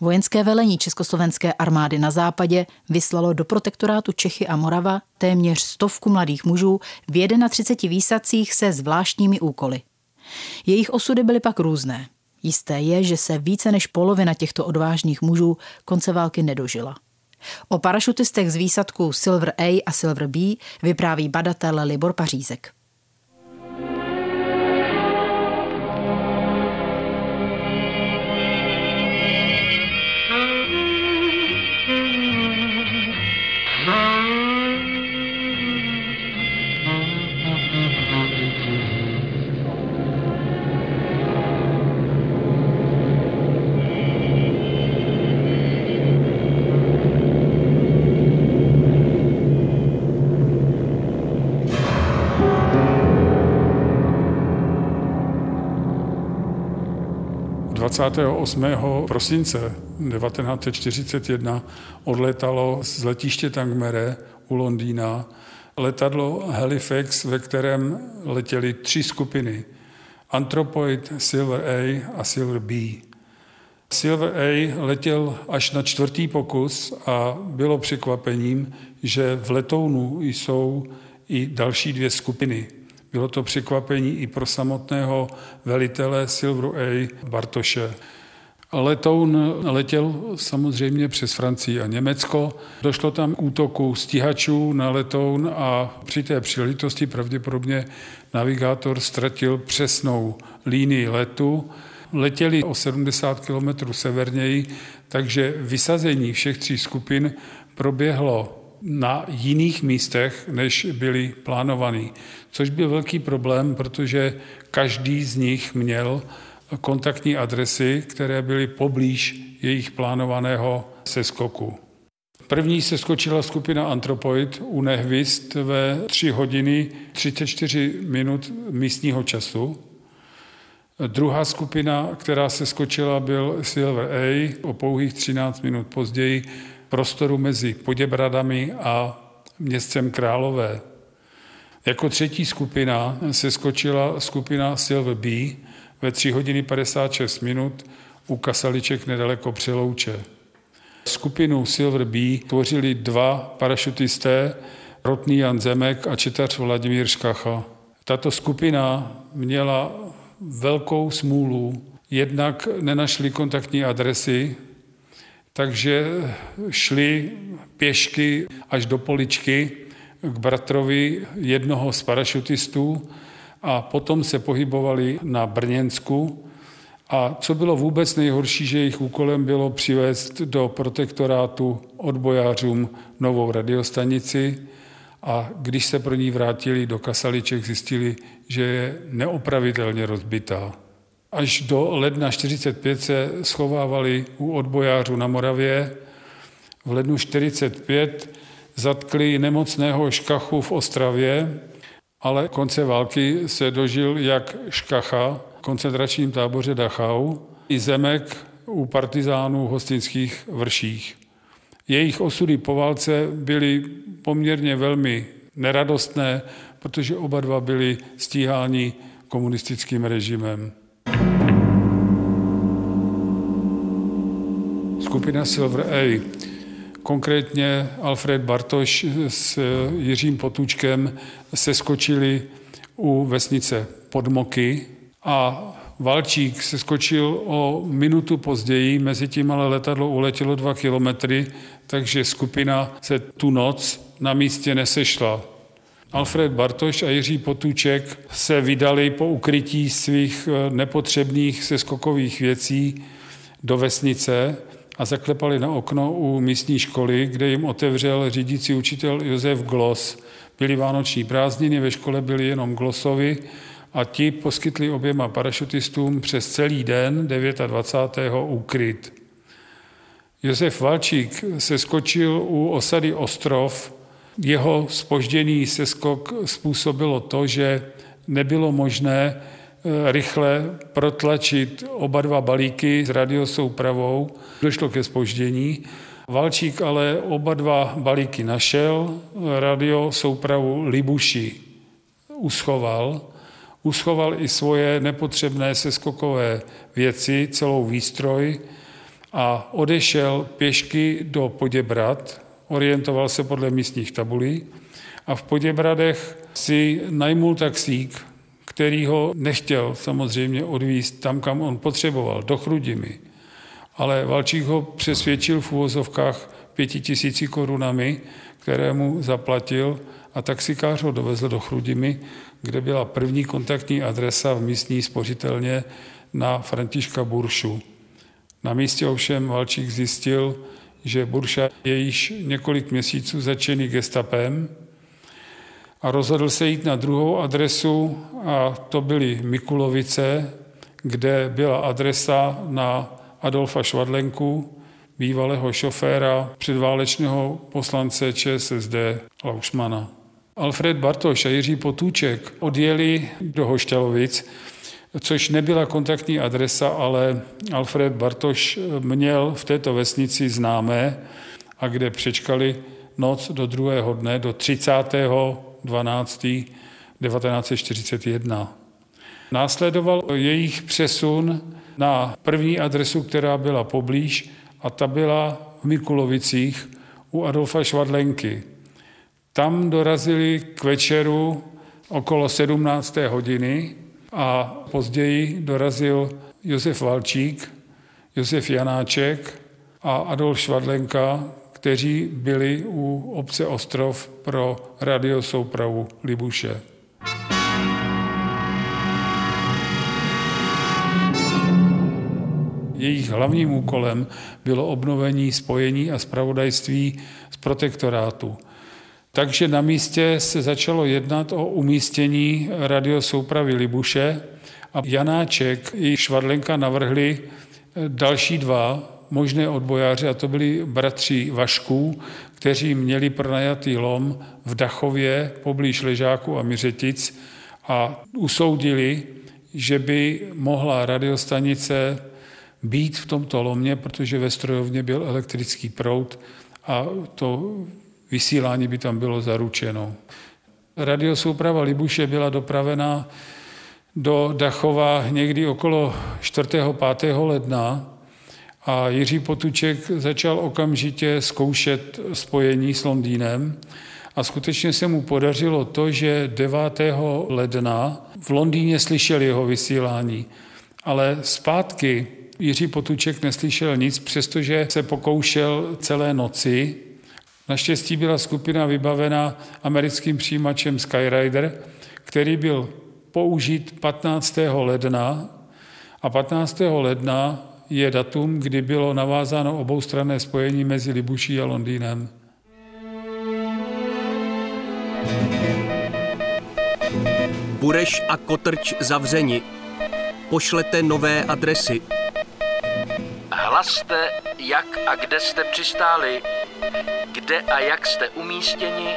Vojenské velení Československé armády na západě vyslalo do protektorátu Čechy a Morava téměř stovku mladých mužů v 31 výsadcích se zvláštními úkoly. Jejich osudy byly pak různé. Jisté je, že se více než polovina těchto odvážných mužů konce války nedožila. O parašutistech z výsadku Silver A a Silver B vypráví badatel Libor Pařízek. 28. prosince 1941 odletalo z letiště Tangmere u Londýna letadlo Halifax, ve kterém letěly tři skupiny. Anthropoid, Silver A a Silver B. Silver A letěl až na čtvrtý pokus a bylo překvapením, že v letounu jsou i další dvě skupiny. Bylo to překvapení i pro samotného velitele Silveru A. Bartoše. Letoun letěl samozřejmě přes Francii a Německo. Došlo tam k útoku stíhačů na letoun a při té příležitosti pravděpodobně navigátor ztratil přesnou línii letu. Letěli o 70 km severněji, takže vysazení všech tří skupin proběhlo na jiných místech, než byly plánovaný. Což byl velký problém, protože každý z nich měl kontaktní adresy, které byly poblíž jejich plánovaného seskoku. První se skočila skupina Antropoid u Nehvist ve 3 hodiny 34 minut místního času. Druhá skupina, která se skočila, byl Silver A o pouhých 13 minut později prostoru mezi Poděbradami a městcem Králové. Jako třetí skupina se skočila skupina Silver B ve 3 hodiny 56 minut u Kasaliček nedaleko Přelouče. Skupinu Silver B tvořili dva parašutisté, rotný Jan Zemek a četař Vladimír Škacha. Tato skupina měla velkou smůlu, jednak nenašli kontaktní adresy, takže šli pěšky až do poličky k bratrovi jednoho z parašutistů a potom se pohybovali na Brněnsku. A co bylo vůbec nejhorší, že jejich úkolem bylo přivést do protektorátu odbojářům novou radiostanici a když se pro ní vrátili do Kasaliček, zjistili, že je neopravitelně rozbitá. Až do ledna 45 se schovávali u odbojářů na Moravě. V lednu 45 zatkli nemocného Škachu v Ostravě, ale konce války se dožil jak Škacha v koncentračním táboře Dachau i Zemek u partizánů v hostinských vrších. Jejich osudy po válce byly poměrně velmi neradostné, protože oba dva byli stíháni komunistickým režimem. Skupina Silver A. Konkrétně Alfred Bartoš s Jiřím Potůčkem se skočili u vesnice Podmoky a Valčík se skočil o minutu později, mezi tím ale letadlo uletělo dva kilometry, takže skupina se tu noc na místě nesešla. Alfred Bartoš a Jiří Potůček se vydali po ukrytí svých nepotřebných seskokových věcí do vesnice a zaklepali na okno u místní školy, kde jim otevřel řídící učitel Josef Glos. Byly vánoční prázdniny, ve škole byli jenom Glosovi a ti poskytli oběma parašutistům přes celý den 29. úkryt. Josef Valčík se skočil u osady Ostrov. Jeho spožděný seskok způsobilo to, že nebylo možné rychle protlačit oba dva balíky s radiosoupravou. Došlo ke spoždění. Valčík ale oba dva balíky našel, radiosoupravu Libuši uschoval. Uschoval i svoje nepotřebné seskokové věci, celou výstroj a odešel pěšky do Poděbrat, orientoval se podle místních tabulí a v Poděbradech si najmul taxík, který ho nechtěl samozřejmě odvízt tam, kam on potřeboval, do Chrudimy. Ale Valčík ho přesvědčil v úvozovkách pěti tisíci korunami, které mu zaplatil a taxikář ho dovezl do Chrudimy, kde byla první kontaktní adresa v místní spořitelně na Františka Buršu. Na místě ovšem Valčík zjistil, že Burša je již několik měsíců začený gestapem a rozhodl se jít na druhou adresu a to byly Mikulovice, kde byla adresa na Adolfa Švadlenku, bývalého šoféra předválečného poslance ČSSD Laušmana. Alfred Bartoš a Jiří Potůček odjeli do Hošťalovic, což nebyla kontaktní adresa, ale Alfred Bartoš měl v této vesnici známé a kde přečkali noc do druhého dne, do 30. 12. 1941. Následoval jejich přesun na první adresu, která byla poblíž, a ta byla v Mikulovicích u Adolfa Švadlenky. Tam dorazili k večeru okolo 17. hodiny a později dorazil Josef Valčík, Josef Janáček a Adolf Švadlenka, kteří byli u obce Ostrov pro radiosoupravu Libuše. Jejich hlavním úkolem bylo obnovení spojení a zpravodajství z protektorátu. Takže na místě se začalo jednat o umístění radiosoupravy Libuše a Janáček i Švadlenka navrhli další dva možné odbojáře, a to byli bratři Vašků, kteří měli pronajatý lom v Dachově poblíž Ležáku a Miřetic a usoudili, že by mohla radiostanice být v tomto lomě, protože ve strojovně byl elektrický proud a to vysílání by tam bylo zaručeno. Radiosouprava Libuše byla dopravena do Dachova někdy okolo 4. 5. ledna a Jiří Potuček začal okamžitě zkoušet spojení s Londýnem a skutečně se mu podařilo to, že 9. ledna v Londýně slyšel jeho vysílání, ale zpátky Jiří Potuček neslyšel nic, přestože se pokoušel celé noci. Naštěstí byla skupina vybavena americkým přijímačem Skyrider, který byl použit 15. ledna a 15. ledna je datum, kdy bylo navázáno oboustranné spojení mezi Libuší a Londýnem. Bureš a Kotrč zavřeni. Pošlete nové adresy. Hlaste, jak a kde jste přistáli, kde a jak jste umístěni,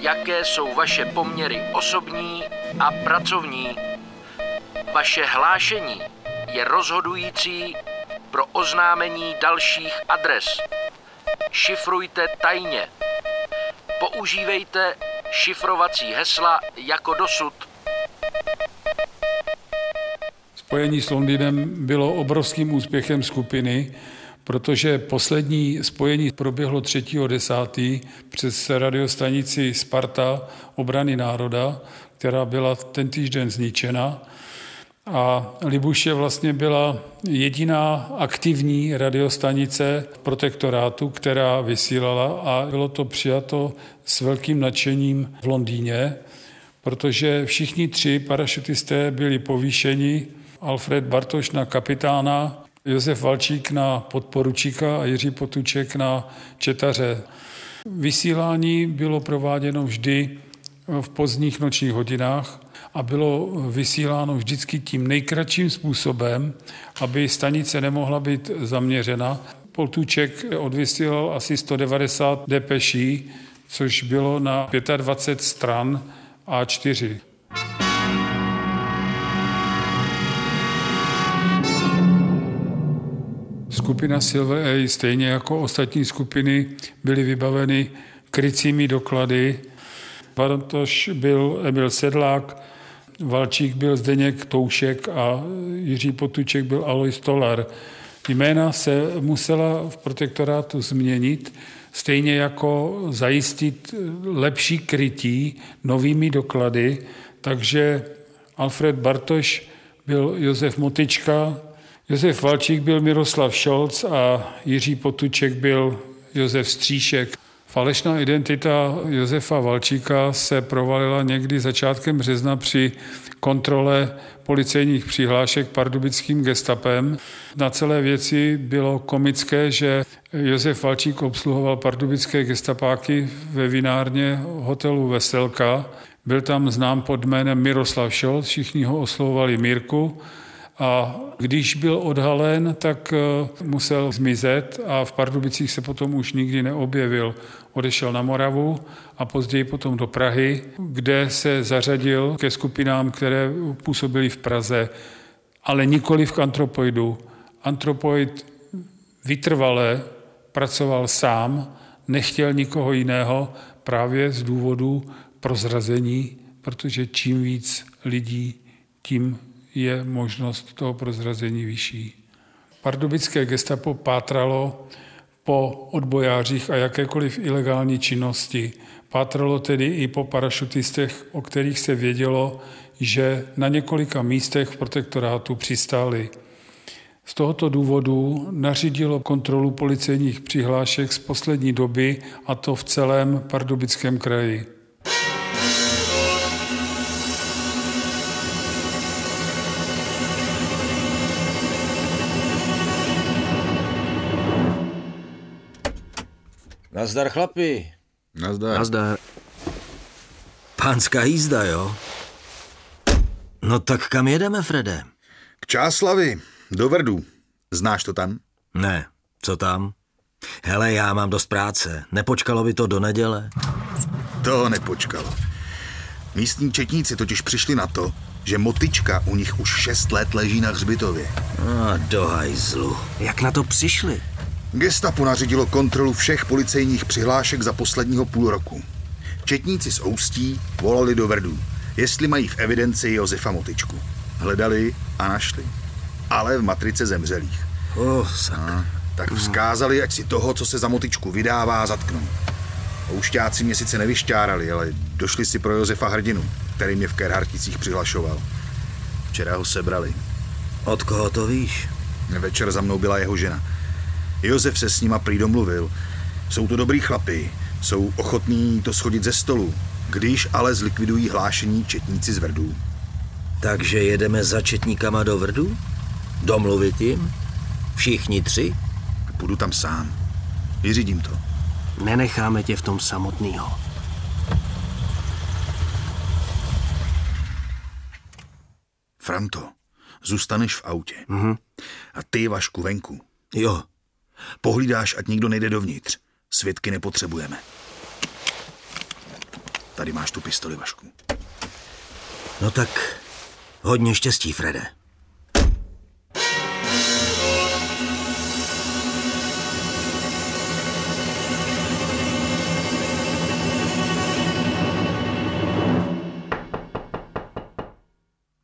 jaké jsou vaše poměry osobní a pracovní. Vaše hlášení je rozhodující pro oznámení dalších adres. Šifrujte tajně. Používejte šifrovací hesla jako dosud. Spojení s Londýnem bylo obrovským úspěchem skupiny, protože poslední spojení proběhlo 3.10. přes radiostanici Sparta obrany národa, která byla ten týden zničena a Libuše vlastně byla jediná aktivní radiostanice protektorátu, která vysílala a bylo to přijato s velkým nadšením v Londýně, protože všichni tři parašutisté byli povýšeni, Alfred Bartoš na kapitána, Josef Valčík na podporučíka a Jiří Potuček na četaře. Vysílání bylo prováděno vždy v pozdních nočních hodinách a bylo vysíláno vždycky tím nejkratším způsobem, aby stanice nemohla být zaměřena. Poltuček odvysílal asi 190 depeší, což bylo na 25 stran A4. Skupina Silver A, stejně jako ostatní skupiny, byly vybaveny krycími doklady. Bartoš byl Emil Sedlák, Valčík byl Zdeněk Toušek a Jiří Potuček byl Alois Stolar. Jména se musela v protektorátu změnit, stejně jako zajistit lepší krytí novými doklady, takže Alfred Bartoš byl Josef Motička, Josef Valčík byl Miroslav Šolc a Jiří Potuček byl Josef Stříšek. Falešná identita Josefa Valčíka se provalila někdy začátkem března při kontrole policejních přihlášek pardubickým gestapem. Na celé věci bylo komické, že Josef Valčík obsluhoval pardubické gestapáky ve vinárně hotelu Veselka. Byl tam znám pod jménem Miroslav Šol, všichni ho oslovovali Mírku a když byl odhalen, tak eh, musel zmizet a v Pardubicích se potom už nikdy neobjevil. Odešel na Moravu a později potom do Prahy, kde se zařadil ke skupinám, které působily v Praze, ale nikoli v antropoidu. Antropoid vytrvale pracoval sám, nechtěl nikoho jiného právě z důvodu prozrazení, protože čím víc lidí, tím je možnost toho prozrazení vyšší. Pardubické gestapo pátralo po odbojářích a jakékoliv ilegální činnosti. Pátralo tedy i po parašutistech, o kterých se vědělo, že na několika místech v protektorátu přistáli. Z tohoto důvodu nařídilo kontrolu policejních přihlášek z poslední doby, a to v celém pardubickém kraji. Nazdar, chlapi. Nazdar. Nazdar. Pánská jízda, jo? No tak kam jedeme, Frede? K Čáslavi, do Vrdu. Znáš to tam? Ne, co tam? Hele, já mám dost práce. Nepočkalo by to do neděle? To nepočkalo. Místní četníci totiž přišli na to, že motička u nich už šest let leží na hřbitově. A do hajzlu. Jak na to přišli? Gestapo nařídilo kontrolu všech policejních přihlášek za posledního půl roku. Četníci z Oustí volali do Vrdu, jestli mají v evidenci Josefa Motičku. Hledali a našli. Ale v matrice zemřelých. Oh, a, tak vzkázali, ať si toho, co se za Motičku vydává, zatknou. Oušťáci mě sice nevyšťárali, ale došli si pro Josefa Hrdinu, který mě v Kerharticích přihlašoval. Včera ho sebrali. Od koho to víš? Večer za mnou byla jeho žena. Josef se s nima prý domluvil. Jsou to dobrý chlapy, jsou ochotní to schodit ze stolu, když ale zlikvidují hlášení četníci z Vrdů. Takže jedeme za četníkama do Vrdu? Domluvit jim? Všichni tři? Půjdu tam sám. Vyřídím to. Nenecháme tě v tom samotnýho. Franto, zůstaneš v autě. Mhm. A ty, Vašku, venku. Jo, Pohlídáš, ať nikdo nejde dovnitř. Svědky nepotřebujeme. Tady máš tu pistoli, Vašku. No tak hodně štěstí, Frede.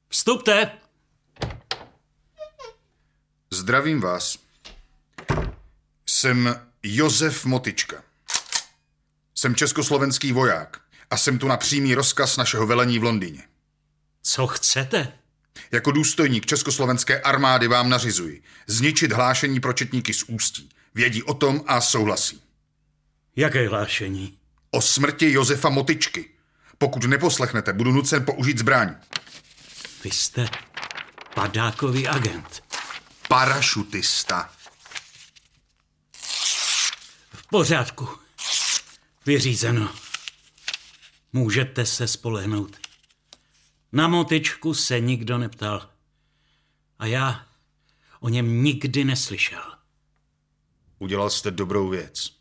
Vstupte! Zdravím vás. Jsem Josef Motička. Jsem československý voják a jsem tu na přímý rozkaz našeho velení v Londýně. Co chcete? Jako důstojník československé armády vám nařizuji zničit hlášení pro četníky z Ústí. Vědí o tom a souhlasí. Jaké hlášení? O smrti Josefa Motičky. Pokud neposlechnete, budu nucen použít zbraň. Vy jste padákový agent. Parašutista. V pořádku. Vyřízeno. Můžete se spolehnout. Na motičku se nikdo neptal. A já o něm nikdy neslyšel. Udělal jste dobrou věc.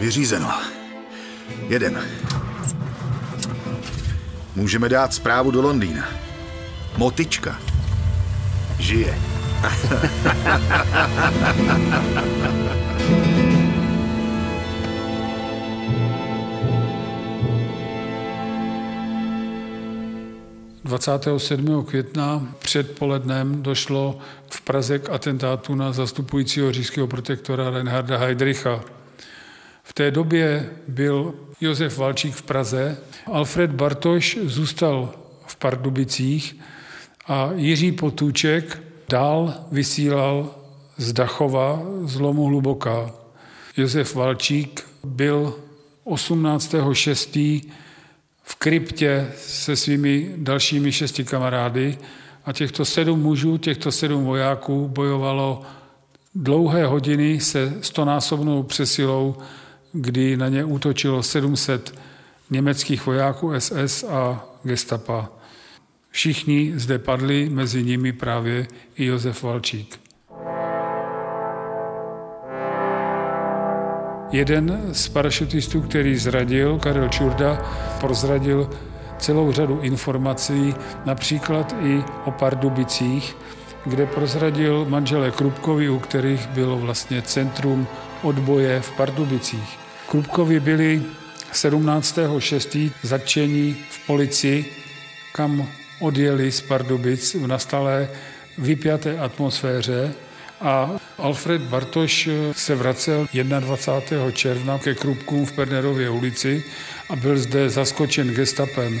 Vyřízeno. Jeden. Můžeme dát zprávu do Londýna. Motička. Žije. 27. května předpolednem došlo v Praze k atentátu na zastupujícího říšského protektora Reinharda Heydricha. V té době byl Josef Valčík v Praze, Alfred Bartoš zůstal v Pardubicích a Jiří Potůček dál vysílal z Dachova z Lomu Hluboká. Josef Valčík byl 18.6. v kryptě se svými dalšími šesti kamarády a těchto sedm mužů, těchto sedm vojáků bojovalo dlouhé hodiny se stonásobnou přesilou, kdy na ně útočilo 700 německých vojáků SS a gestapa. Všichni zde padli, mezi nimi právě i Josef Valčík. Jeden z parašutistů, který zradil, Karel Čurda, prozradil celou řadu informací, například i o Pardubicích, kde prozradil manželé Krupkovi, u kterých bylo vlastně centrum odboje v Pardubicích. Krupkovi byli 17.6. zatčení v policii, kam odjeli z Pardubic v nastalé vypjaté atmosféře a Alfred Bartoš se vracel 21. června ke Krupkům v Pernerově ulici a byl zde zaskočen gestapem.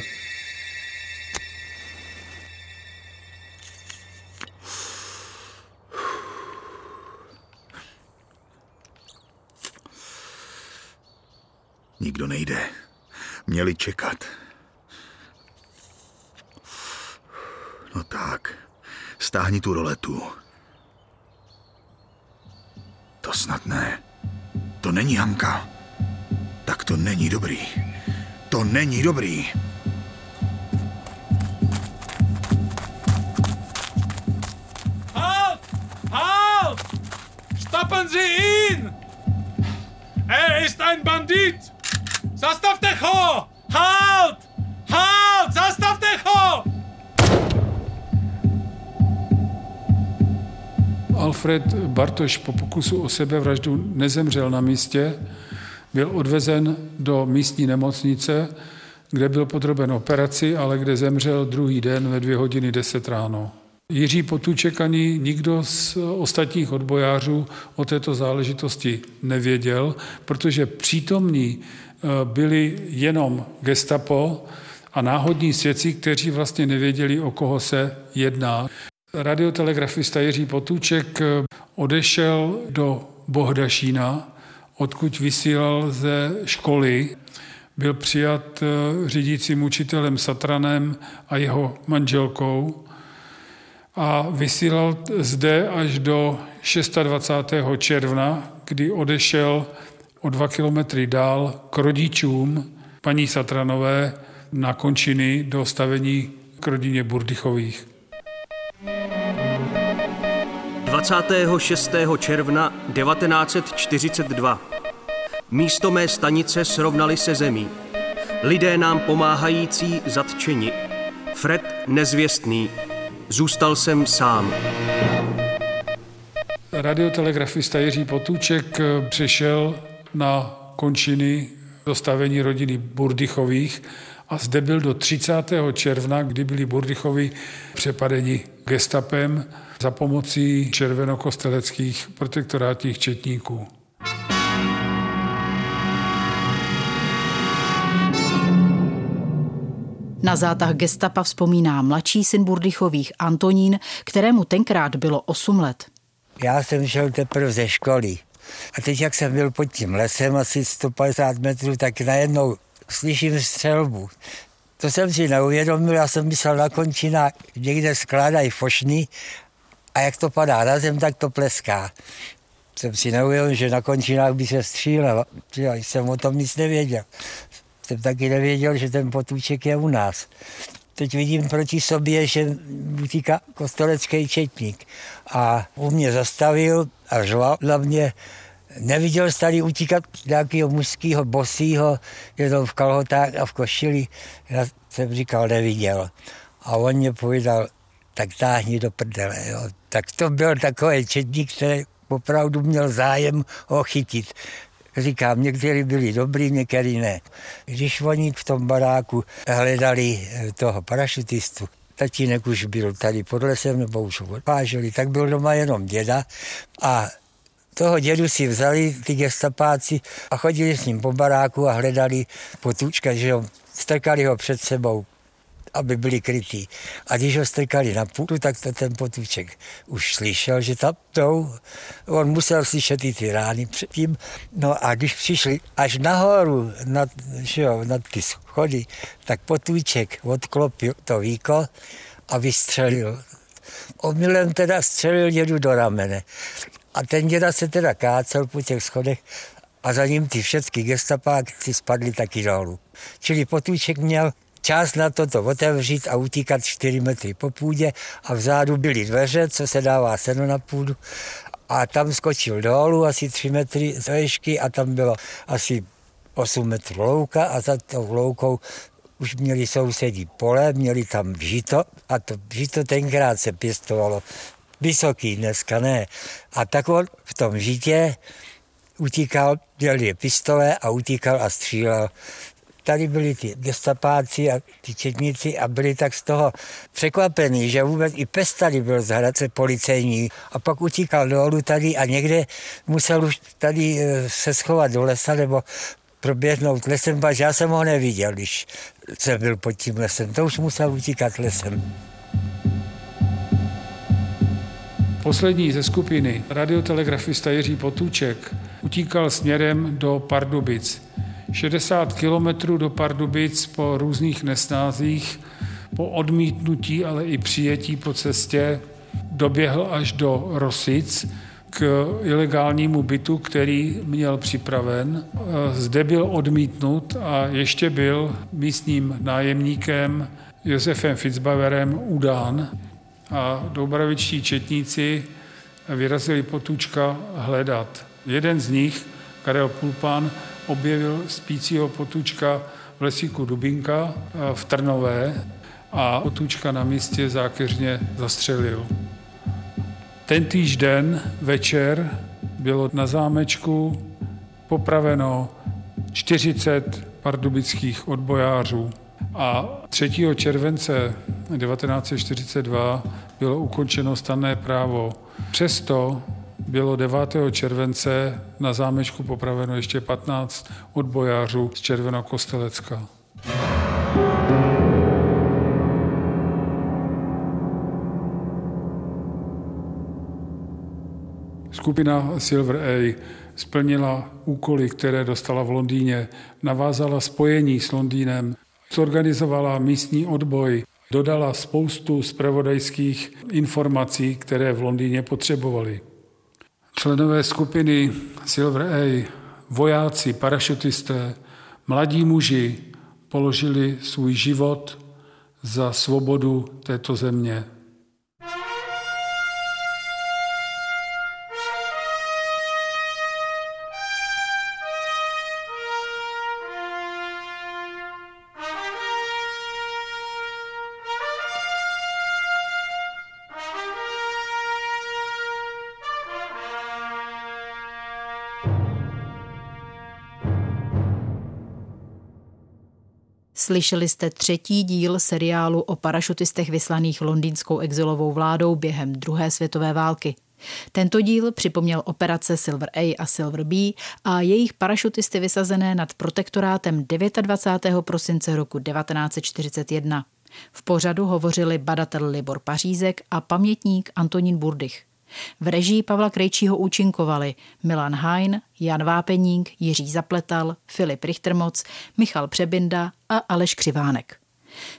Nikdo nejde. Měli čekat. No tak, stáhni tu roletu. To snad ne. To není Hanka. Tak to není dobrý. To není dobrý. Halt! Halt! Stoppen Sie ihn! Er ist ein Bandit! Zastavte Alfred Bartoš po pokusu o sebevraždu nezemřel na místě, byl odvezen do místní nemocnice, kde byl podroben operaci, ale kde zemřel druhý den ve dvě hodiny deset ráno. Jiří Potůček ani nikdo z ostatních odbojářů o této záležitosti nevěděl, protože přítomní eh, byli jenom gestapo a náhodní svědci, kteří vlastně nevěděli, o koho se jedná. Radiotelegrafista Jiří Potůček eh, odešel do Bohdašína, odkud vysílal ze školy. Byl přijat eh, řídícím učitelem Satranem a jeho manželkou a vysílal zde až do 26. června, kdy odešel o dva kilometry dál k rodičům paní Satranové na končiny do stavení k rodině Burdychových. 26. června 1942. Místo mé stanice srovnali se zemí. Lidé nám pomáhající zatčeni. Fred nezvěstný. Zůstal jsem sám. Radiotelegrafista Jiří Potůček přešel na končiny dostavení rodiny Burdychových a zde byl do 30. června, kdy byli Burdychovi přepadeni gestapem za pomocí červenokosteleckých protektorátních četníků. Na zátah gestapa vzpomíná mladší syn Burdychových Antonín, kterému tenkrát bylo 8 let. Já jsem šel teprve ze školy. A teď, jak jsem byl pod tím lesem, asi 150 metrů, tak najednou slyším střelbu. To jsem si neuvědomil, já jsem myslel na končina, někde skládají fošny a jak to padá na zem, tak to pleská. Jsem si neuvědomil, že na končinách by se střílel. Já jsem o tom nic nevěděl. Jsem taky nevěděl, že ten potůček je u nás. Teď vidím proti sobě, že utíká kostelecký četník. A u mě zastavil a žval na mě. Neviděl jsi tady utíkat nějakého mužského bosího, jenom v kalhotách a v košili. Já jsem říkal, neviděl. A on mě povídal, tak táhni do prdele. Jo. Tak to byl takový četník, který opravdu měl zájem ho chytit. Říkám, někteří byli dobrý, někteří ne. Když oni v tom baráku hledali toho parašutistu, tatínek už byl tady pod lesem, nebo už ho odváželi, tak byl doma jenom děda a toho dědu si vzali ty gestapáci a chodili s ním po baráku a hledali potůčka, že jo, strkali ho před sebou aby byli krytí. A když ho strkali na půdu, tak to ten potůček už slyšel, že tam jdou. On musel slyšet i ty rány předtím. No a když přišli až nahoru, nad, že jo, ty schody, tak potůček odklopil to víko a vystřelil. Omylem teda střelil dědu do ramene. A ten děda se teda kácel po těch schodech a za ním ty všechny gestapáci spadly taky dolů. Čili potůček měl čas na to to otevřít a utíkat 4 metry po půdě a vzadu byly dveře, co se dává seno na půdu a tam skočil dolů asi 3 metry z a tam bylo asi 8 metrů louka a za tou loukou už měli sousedí pole, měli tam žito a to žito tenkrát se pěstovalo vysoký, dneska ne. A tak on v tom žitě utíkal, měl je pistole a utíkal a střílel tady byli ty gestapáci a ty četníci a byli tak z toho překvapení, že vůbec i pes tady byl z Hradce policejní a pak utíkal dolů tady a někde musel už tady eh, se schovat do lesa nebo proběhnout lesem, baž já jsem ho neviděl, když jsem byl pod tím lesem. To už musel utíkat lesem. Poslední ze skupiny, radiotelegrafista Jiří Potůček, utíkal směrem do Pardubic. 60 kilometrů do Pardubic po různých nesnázích, po odmítnutí, ale i přijetí po cestě, doběhl až do Rosic k ilegálnímu bytu, který měl připraven. Zde byl odmítnut a ještě byl místním nájemníkem Josefem Fitzbaverem udán a doubravičtí četníci vyrazili potůčka hledat. Jeden z nich, Karel Pulpán, objevil spícího potůčka v lesíku Dubinka v Trnové a potůčka na místě zákeřně zastřelil. Ten týž den večer bylo na zámečku popraveno 40 pardubických odbojářů a 3. července 1942 bylo ukončeno stanné právo. Přesto bylo 9. července na zámečku popraveno ještě 15 odbojářů z Červenokostelecka. Skupina Silver A splnila úkoly, které dostala v Londýně, navázala spojení s Londýnem, zorganizovala místní odboj, dodala spoustu zpravodajských informací, které v Londýně potřebovali. Členové skupiny Silver A, vojáci, parašutisté, mladí muži položili svůj život za svobodu této země. Slyšeli jste třetí díl seriálu o parašutistech vyslaných londýnskou exilovou vládou během druhé světové války. Tento díl připomněl operace Silver A a Silver B a jejich parašutisty vysazené nad protektorátem 29. prosince roku 1941. V pořadu hovořili badatel Libor Pařízek a pamětník Antonín Burdych. V režii Pavla Krejčího účinkovali Milan Hain, Jan Vápeník, Jiří Zapletal, Filip Richtermoc, Michal Přebinda a Aleš Křivánek.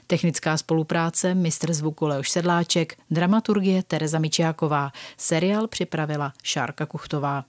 Technická spolupráce, mistr zvuku Leoš Sedláček, dramaturgie Tereza Mičiáková, seriál připravila Šárka Kuchtová.